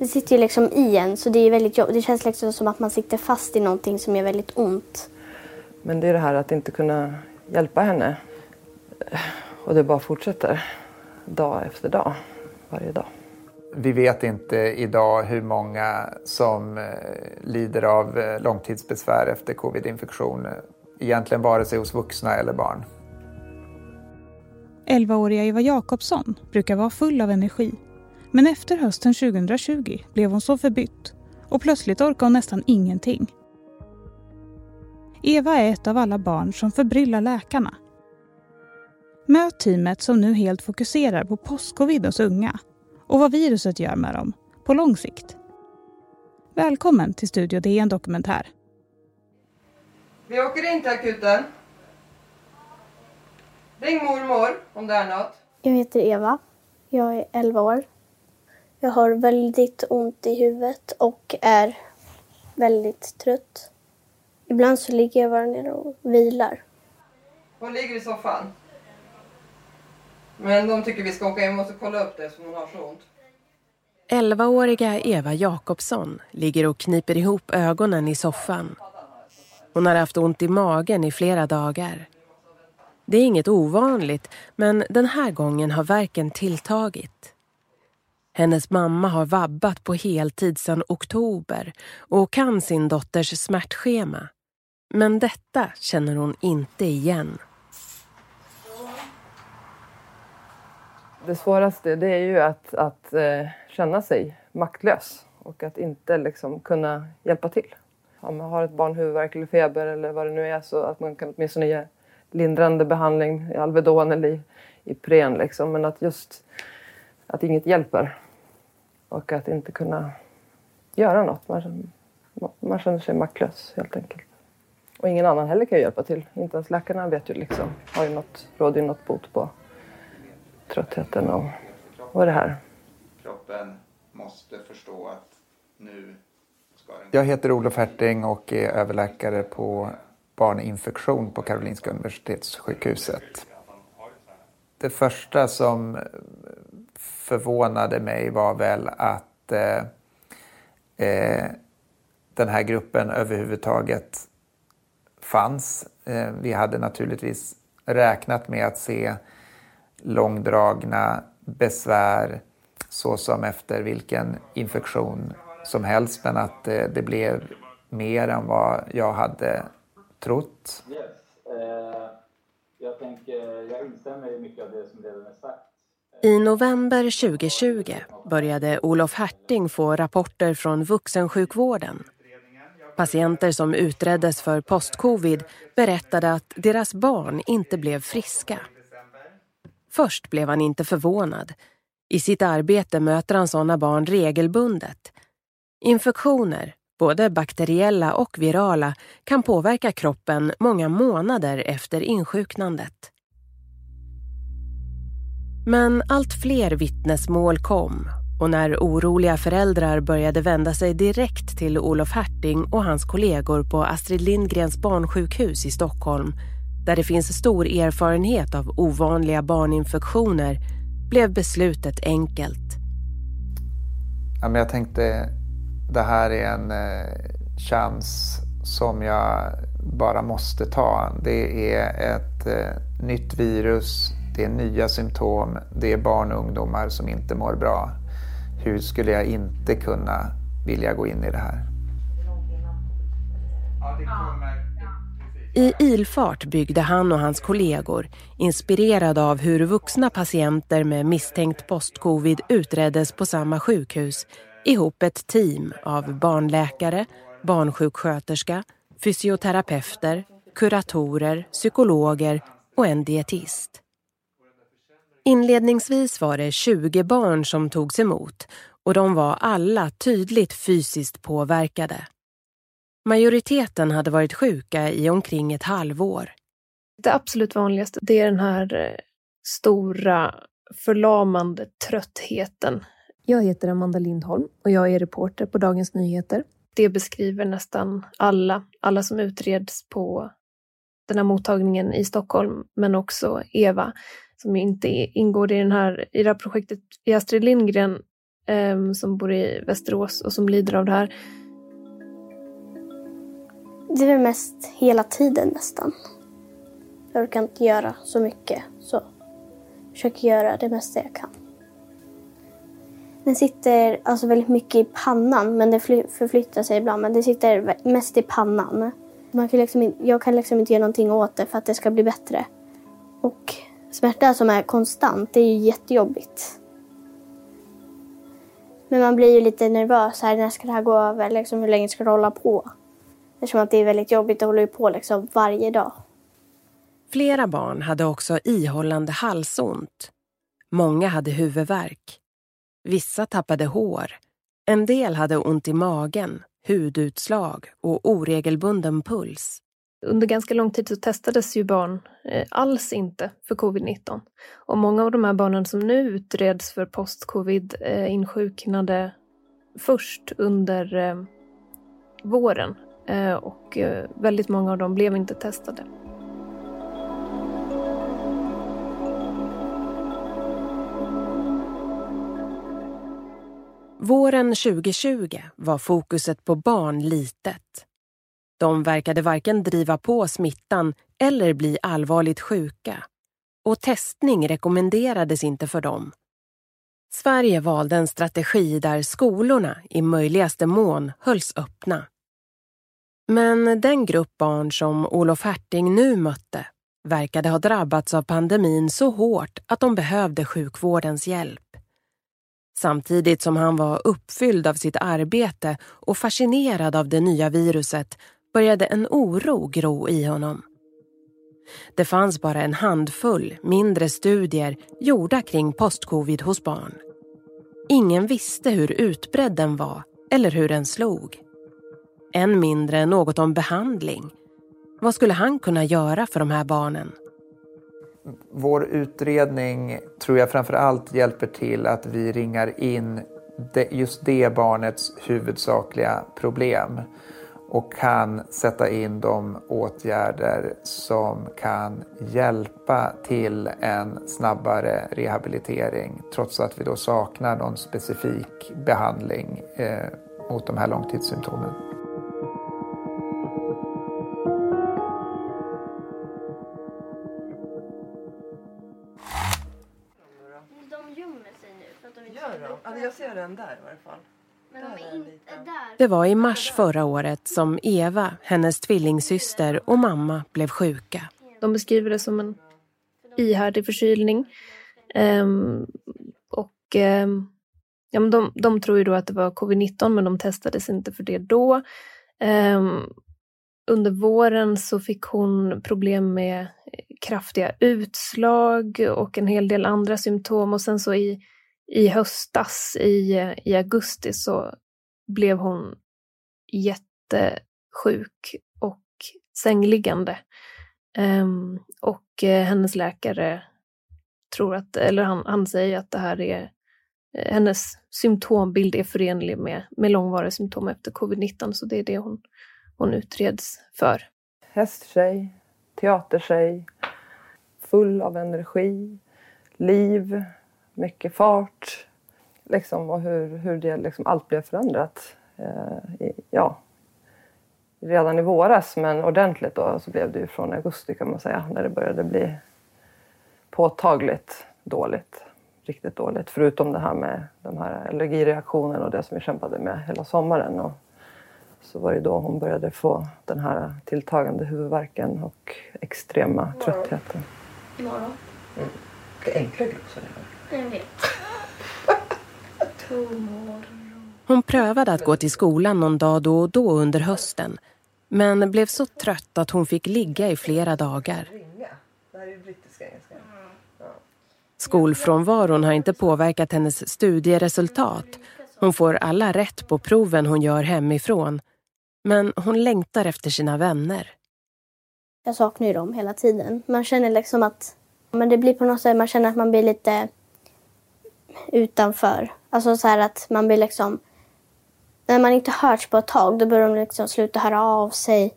Det sitter ju liksom i en så det, är väldigt, det känns liksom som att man sitter fast i någonting som är väldigt ont. Men det är det här att inte kunna hjälpa henne. Och det bara fortsätter dag efter dag, varje dag. Vi vet inte idag hur många som eh, lider av eh, långtidsbesvär efter covid-infektion. Egentligen vare sig hos vuxna eller barn. 11-åriga Eva Jakobsson brukar vara full av energi. Men efter hösten 2020 blev hon så förbytt och plötsligt orkar hon nästan ingenting. Eva är ett av alla barn som förbryllar läkarna. Möt teamet som nu helt fokuserar på postcovid hos unga och vad viruset gör med dem på lång sikt. Välkommen till Studio DN Dokumentär. Vi åker in till akuten. Ring mormor om det är något. Jag heter Eva. Jag är 11 år. Jag har väldigt ont i huvudet och är väldigt trött. Ibland så ligger jag bara ner och vilar. Hon ligger i soffan. Men de tycker vi ska åka hem och kolla upp det som hon har så ont. 11-åriga Eva Jakobsson ligger och kniper ihop ögonen i soffan. Hon har haft ont i magen i flera dagar. Det är inget ovanligt, men den här gången har verken tilltagit. Hennes mamma har vabbat på heltid sedan oktober och kan sin dotters smärtschema. Men detta känner hon inte igen. Det svåraste det är ju att, att eh, känna sig maktlös och att inte liksom kunna hjälpa till. Om man har ett barn huvudvärk eller feber eller vad det nu är så att man kan åtminstone ge lindrande behandling i Alvedon eller i Ipren. Liksom. Men att just att inget hjälper och att inte kunna göra något. Man, man känner sig maktlös helt enkelt. Och ingen annan heller kan hjälpa till. Inte ens läkarna vet ju liksom, har ju något, råder ju något bot på tröttheten och, och det här. Kroppen måste förstå att nu ska den... Jag heter Olof Herting och är överläkare på barninfektion på Karolinska Universitetssjukhuset. Det första som förvånade mig var väl att eh, eh, den här gruppen överhuvudtaget fanns. Eh, vi hade naturligtvis räknat med att se långdragna besvär såsom efter vilken infektion som helst men att eh, det blev mer än vad jag hade trott. Yes. Eh, jag, tänker, jag instämmer i mycket av det som redan är sagt. I november 2020 började Olof Herting få rapporter från vuxensjukvården. Patienter som utreddes för postcovid berättade att deras barn inte blev friska. Först blev han inte förvånad. I sitt arbete möter han sådana barn regelbundet. Infektioner, både bakteriella och virala, kan påverka kroppen många månader efter insjuknandet. Men allt fler vittnesmål kom och när oroliga föräldrar började vända sig direkt till Olof Herting och hans kollegor på Astrid Lindgrens barnsjukhus i Stockholm där det finns stor erfarenhet av ovanliga barninfektioner blev beslutet enkelt. Ja, men jag tänkte det här är en eh, chans som jag bara måste ta. Det är ett eh, nytt virus, det är nya symptom, det är barn och ungdomar som inte mår bra. Hur skulle jag inte kunna vilja gå in i det här? I ilfart byggde han och hans kollegor, inspirerade av hur vuxna patienter med misstänkt postcovid utreddes på samma sjukhus, ihop ett team av barnläkare, barnsjuksköterska, fysioterapeuter, kuratorer, psykologer och en dietist. Inledningsvis var det 20 barn som togs emot och de var alla tydligt fysiskt påverkade. Majoriteten hade varit sjuka i omkring ett halvår. Det absolut vanligaste det är den här eh, stora förlamande tröttheten. Jag heter Amanda Lindholm och jag är reporter på Dagens Nyheter. Det beskriver nästan alla, alla som utreds på den här mottagningen i Stockholm, men också Eva som inte ingår i, den här, i det här projektet i Astrid Lindgren eh, som bor i Västerås och som lider av det här. Det är väl mest hela tiden nästan. Jag orkar inte göra så mycket så jag försöker göra det mesta jag kan. Den sitter alltså väldigt mycket i pannan men det förflyttar sig ibland. Men det sitter mest i pannan. Man kan liksom, jag kan liksom inte göra någonting åt det för att det ska bli bättre. Och smärta som är konstant, det är ju jättejobbigt. Men man blir ju lite nervös här, när ska det här gå över? Liksom, hur länge ska det hålla på? Eftersom att det är väldigt jobbigt, det håller ju på liksom varje dag. Flera barn hade också ihållande halsont. Många hade huvudvärk. Vissa tappade hår. En del hade ont i magen, hudutslag och oregelbunden puls. Under ganska lång tid så testades ju barn eh, alls inte för covid-19. Och många av de här barnen som nu utreds för post-covid eh, insjuknade först under eh, våren. Och väldigt många av dem blev inte testade. Våren 2020 var fokuset på barn litet. De verkade varken driva på smittan eller bli allvarligt sjuka. Och testning rekommenderades inte för dem. Sverige valde en strategi där skolorna i möjligaste mån hölls öppna. Men den grupp barn som Olof Herting nu mötte verkade ha drabbats av pandemin så hårt att de behövde sjukvårdens hjälp. Samtidigt som han var uppfylld av sitt arbete och fascinerad av det nya viruset började en oro gro i honom. Det fanns bara en handfull mindre studier gjorda kring postcovid hos barn. Ingen visste hur utbredd den var eller hur den slog. Än mindre något om behandling. Vad skulle han kunna göra för de här barnen? Vår utredning tror jag framför allt hjälper till att vi ringar in just det barnets huvudsakliga problem och kan sätta in de åtgärder som kan hjälpa till en snabbare rehabilitering trots att vi då saknar någon specifik behandling eh, mot de här långtidssymptomen. jag ser den där i varje fall. Det var i mars förra året som Eva, hennes tvillingsyster och mamma blev sjuka. De beskriver det som en ihärdig förkylning. Um, och um, ja, men de, de tror ju då att det var covid-19 men de testades inte för det då. Um, under våren så fick hon problem med kraftiga utslag och en hel del andra symptom och sen så i i höstas, i, i augusti, så blev hon jättesjuk och sängliggande. Um, och uh, hennes läkare tror att, eller han, han säger att det här är uh, hennes symptombild är förenlig med, med långvariga symptom efter covid-19, så det är det hon, hon utreds för. Hästtjej, teatertjej, full av energi, liv, mycket fart. Liksom, och hur, hur det liksom, allt blev förändrat. Eh, i, ja, redan i våras men ordentligt då så blev det ju från augusti kan man säga när det började bli påtagligt dåligt. Riktigt dåligt. Förutom det här med de här allergireaktionen och det som vi kämpade med hela sommaren. Och så var det då hon började få den här tilltagande huvudvärken och extrema Imorgon. tröttheten. Imorgon. Mm. Det är enkla glosor jag vet. Hon prövade att gå till skolan någon dag då och då under hösten men blev så trött att hon fick ligga i flera dagar. Skolfrånvaron har inte påverkat hennes studieresultat. Hon får alla rätt på proven hon gör hemifrån. Men hon längtar efter sina vänner. Jag saknar ju dem hela tiden. Man känner liksom att men det blir på något sätt, man känner att man blir lite utanför. Alltså så här att man blir liksom... När man inte hörts på ett tag då börjar de liksom sluta höra av sig.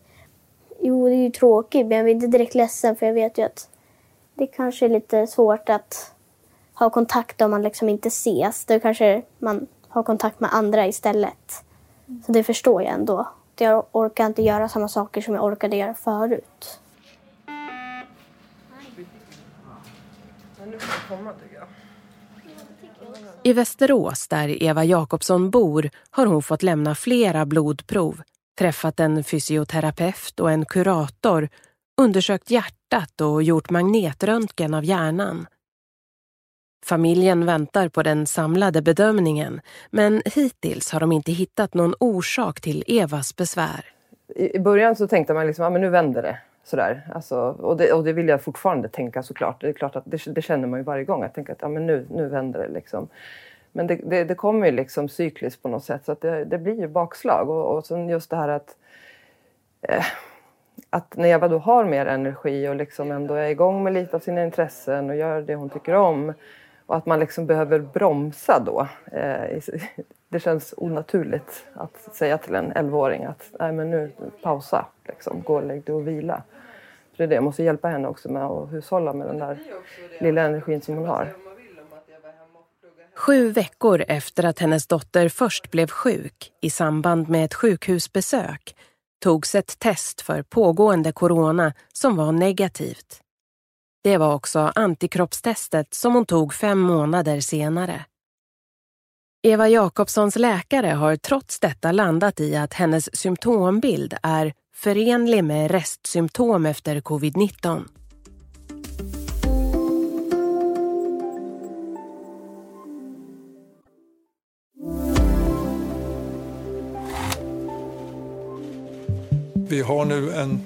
Jo, det är ju tråkigt men jag blir inte direkt ledsen för jag vet ju att det kanske är lite svårt att ha kontakt om man liksom inte ses. Då kanske man har kontakt med andra istället. Så det förstår jag ändå. Jag orkar inte göra samma saker som jag orkade göra förut. I Västerås, där Eva Jakobsson bor, har hon fått lämna flera blodprov, träffat en fysioterapeut och en kurator, undersökt hjärtat och gjort magnetröntgen av hjärnan. Familjen väntar på den samlade bedömningen men hittills har de inte hittat någon orsak till Evas besvär. I början så tänkte man liksom, ja men nu vänder det. Sådär. Alltså, och, det, och det vill jag fortfarande tänka såklart. Det är klart att det, det känner man ju varje gång. Jag tänker att ja, men nu, nu vänder det liksom. Men det, det, det kommer ju liksom cykliskt på något sätt så att det, det blir ju bakslag. Och, och sen just det här att eh, att när Eva då har mer energi och liksom ändå är igång med lite av sina intressen och gör det hon tycker om och att man liksom behöver bromsa då. Eh, det känns onaturligt att säga till en 11-åring att Nej, men nu pausa, liksom. gå och lägg dig och vila. För det är det, jag måste hjälpa henne också med att hushålla med den där lilla energin som hon har. Sju veckor efter att hennes dotter först blev sjuk i samband med ett sjukhusbesök togs ett test för pågående corona som var negativt. Det var också antikroppstestet som hon tog fem månader senare. Eva Jakobssons läkare har trots detta landat i att hennes symptombild är förenlig med restsymptom efter covid-19. Vi har nu en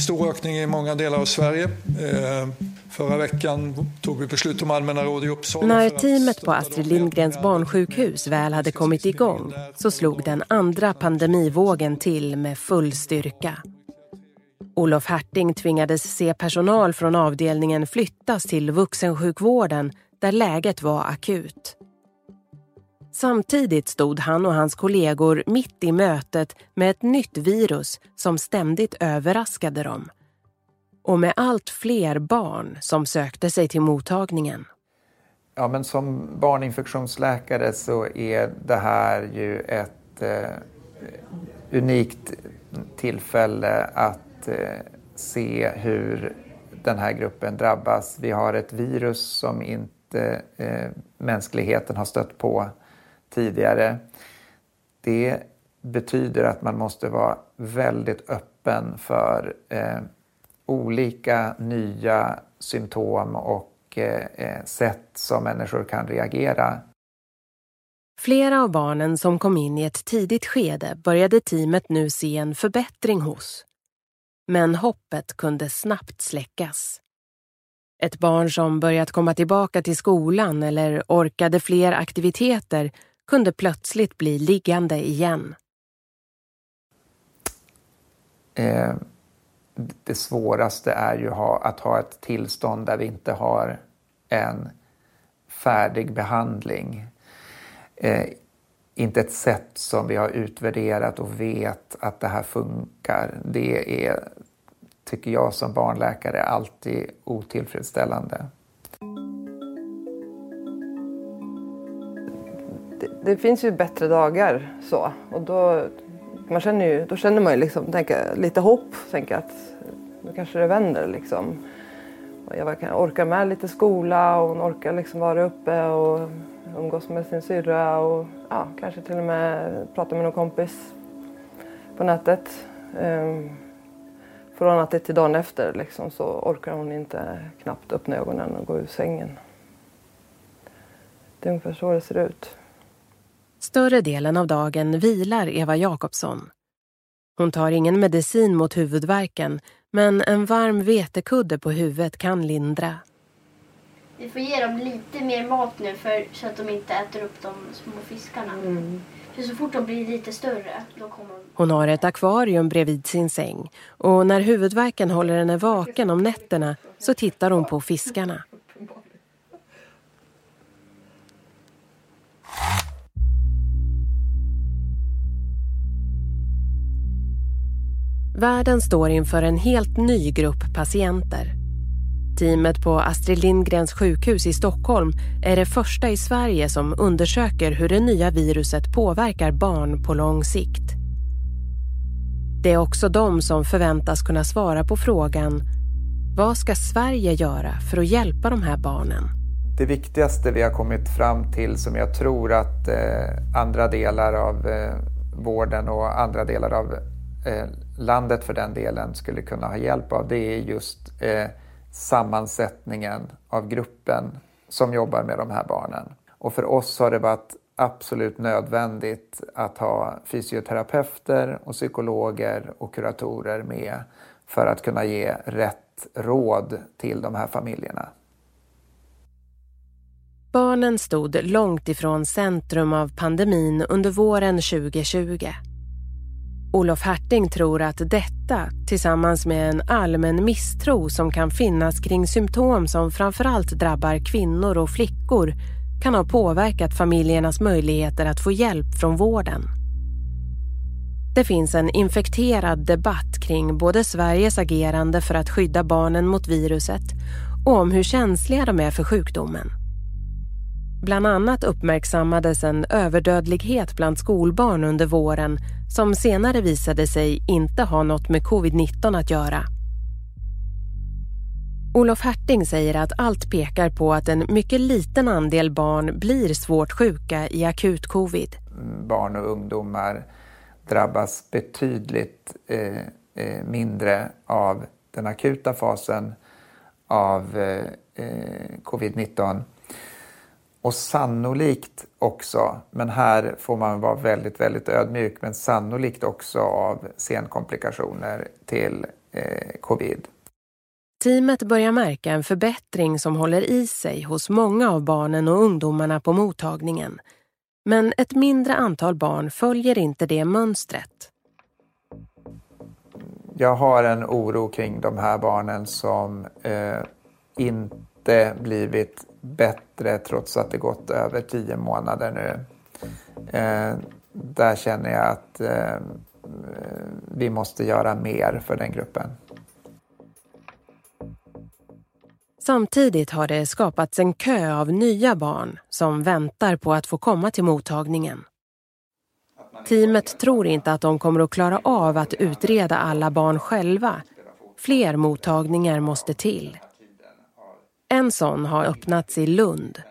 stor ökning i många delar av Sverige. Eh, förra veckan tog vi beslut om allmänna råd i Uppsala. När teamet på Astrid Lindgrens barnsjukhus väl hade kommit igång så slog den andra pandemivågen till med full styrka. Olof Herting tvingades se personal från avdelningen flyttas till vuxensjukvården där läget var akut. Samtidigt stod han och hans kollegor mitt i mötet med ett nytt virus som ständigt överraskade dem. Och med allt fler barn som sökte sig till mottagningen. Ja, men som barninfektionsläkare så är det här ju ett eh, unikt tillfälle att eh, se hur den här gruppen drabbas. Vi har ett virus som inte eh, mänskligheten har stött på tidigare. Det betyder att man måste vara väldigt öppen för eh, olika nya symptom och eh, eh, sätt som människor kan reagera. Flera av barnen som kom in i ett tidigt skede började teamet nu se en förbättring hos. Men hoppet kunde snabbt släckas. Ett barn som börjat komma tillbaka till skolan eller orkade fler aktiviteter kunde plötsligt bli liggande igen. Eh, det svåraste är ju att ha ett tillstånd där vi inte har en färdig behandling. Eh, inte ett sätt som vi har utvärderat och vet att det här funkar. Det är, tycker jag som barnläkare, alltid otillfredsställande. Det, finns ju bättre dagar så och då, man känner ju, då känner man ju liksom, tänker, lite hopp. Tänker att nu kanske det vänder liksom. Och jag orkar med lite skola och hon orkar liksom vara uppe och umgås med sin syrra och ja, kanske till och med prata med någon kompis på nätet. Um, från att det till dagen efter liksom, så orkar hon inte knappt öppna ögonen och gå ur sängen. Det är ungefär så det ser ut. Större delen av dagen vilar Eva Jakobsson. Hon tar ingen medicin mot huvudvärken men en varm vetekudde på huvudet kan lindra. Vi får ge dem lite mer mat nu för, så att de inte äter upp de små fiskarna. Mm. För så fort de blir lite större då kommer de... Hon har ett akvarium bredvid sin säng och när huvudvärken håller henne vaken om nätterna så tittar hon på fiskarna. Världen står inför en helt ny grupp patienter. Teamet på Astrid Lindgrens sjukhus i Stockholm är det första i Sverige som undersöker hur det nya viruset påverkar barn på lång sikt. Det är också de som förväntas kunna svara på frågan vad ska Sverige göra för att hjälpa de här barnen? Det viktigaste vi har kommit fram till som jag tror att eh, andra delar av eh, vården och andra delar av eh, landet för den delen skulle kunna ha hjälp av det är just eh, sammansättningen av gruppen som jobbar med de här barnen. Och för oss har det varit absolut nödvändigt att ha fysioterapeuter och psykologer och kuratorer med för att kunna ge rätt råd till de här familjerna. Barnen stod långt ifrån centrum av pandemin under våren 2020. Olof Herting tror att detta, tillsammans med en allmän misstro som kan finnas kring symptom som framförallt drabbar kvinnor och flickor, kan ha påverkat familjernas möjligheter att få hjälp från vården. Det finns en infekterad debatt kring både Sveriges agerande för att skydda barnen mot viruset och om hur känsliga de är för sjukdomen. Bland annat uppmärksammades en överdödlighet bland skolbarn under våren som senare visade sig inte ha något med covid-19 att göra. Olof Herting säger att allt pekar på att en mycket liten andel barn blir svårt sjuka i akut covid. Barn och ungdomar drabbas betydligt eh, eh mindre av den akuta fasen av eh, eh covid-19 och sannolikt också, men här får man vara väldigt, väldigt ödmjuk, men sannolikt också av senkomplikationer till eh, covid. Teamet börjar märka en förbättring som håller i sig hos många av barnen och ungdomarna på mottagningen. Men ett mindre antal barn följer inte det mönstret. Jag har en oro kring de här barnen som eh, inte blivit bättre trots att det gått över tio månader nu. Eh, där känner jag att eh, vi måste göra mer för den gruppen. Samtidigt har det skapats en kö av nya barn som väntar på att få komma till mottagningen. Teamet tror inte att de kommer att klara av att utreda alla barn själva. Fler mottagningar måste till. En sån har öppnats i Lund.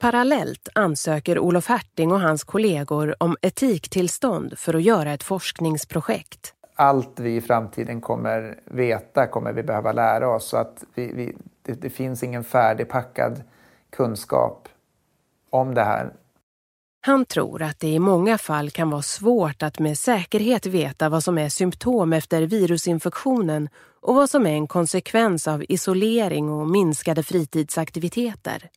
Parallellt ansöker Olof Herting och hans kollegor om etiktillstånd för att göra ett forskningsprojekt. Allt vi i framtiden kommer veta kommer vi behöva lära oss. Så att vi, vi, det, det finns ingen färdigpackad kunskap om det här. Han tror att det i många fall kan vara svårt att med säkerhet veta vad som är symptom efter virusinfektionen och vad som är en konsekvens av isolering och minskade fritidsaktiviteter.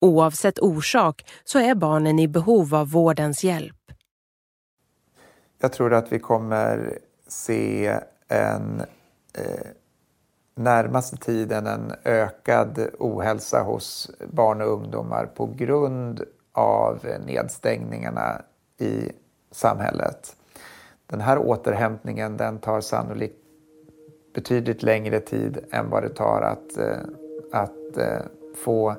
Oavsett orsak så är barnen i behov av vårdens hjälp. Jag tror att vi kommer se en eh, närmaste tiden en ökad ohälsa hos barn och ungdomar på grund av nedstängningarna i samhället. Den här återhämtningen den tar sannolikt betydligt längre tid än vad det tar att, eh, att eh, få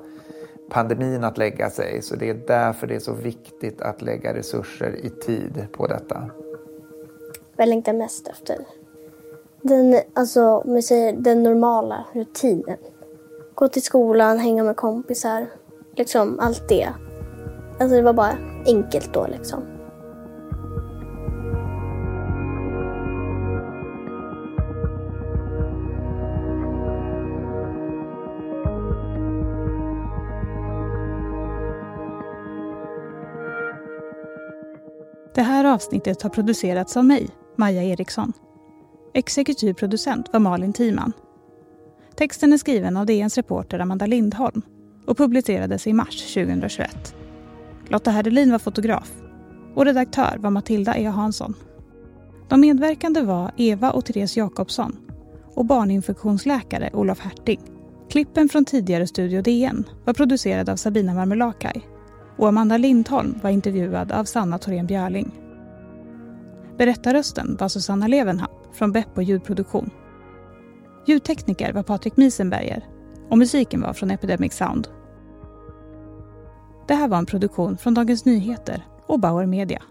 pandemin att lägga sig. Så det är därför det är så viktigt att lägga resurser i tid på detta. Vad jag längtar mest efter? Den, alltså, om vi säger den normala rutinen. Gå till skolan, hänga med kompisar, liksom allt det. Alltså det var bara enkelt då liksom. Det här avsnittet har producerats av mig, Maja Eriksson. Exekutiv producent var Malin Timan. Texten är skriven av DNs reporter Amanda Lindholm och publicerades i mars 2021. Lotta Herdelin var fotograf och redaktör var Matilda E Hansson. De medverkande var Eva och Therese Jakobsson och barninfektionsläkare Olof Herting. Klippen från tidigare Studio DN var producerade av Sabina Marmelakai och Amanda Lindholm var intervjuad av Sanna Thorén Björling. Berättarrösten var Susanna Levenhaupt från Beppo ljudproduktion. Ljudtekniker var Patrik Miesenberger och musiken var från Epidemic Sound. Det här var en produktion från Dagens Nyheter och Bauer Media.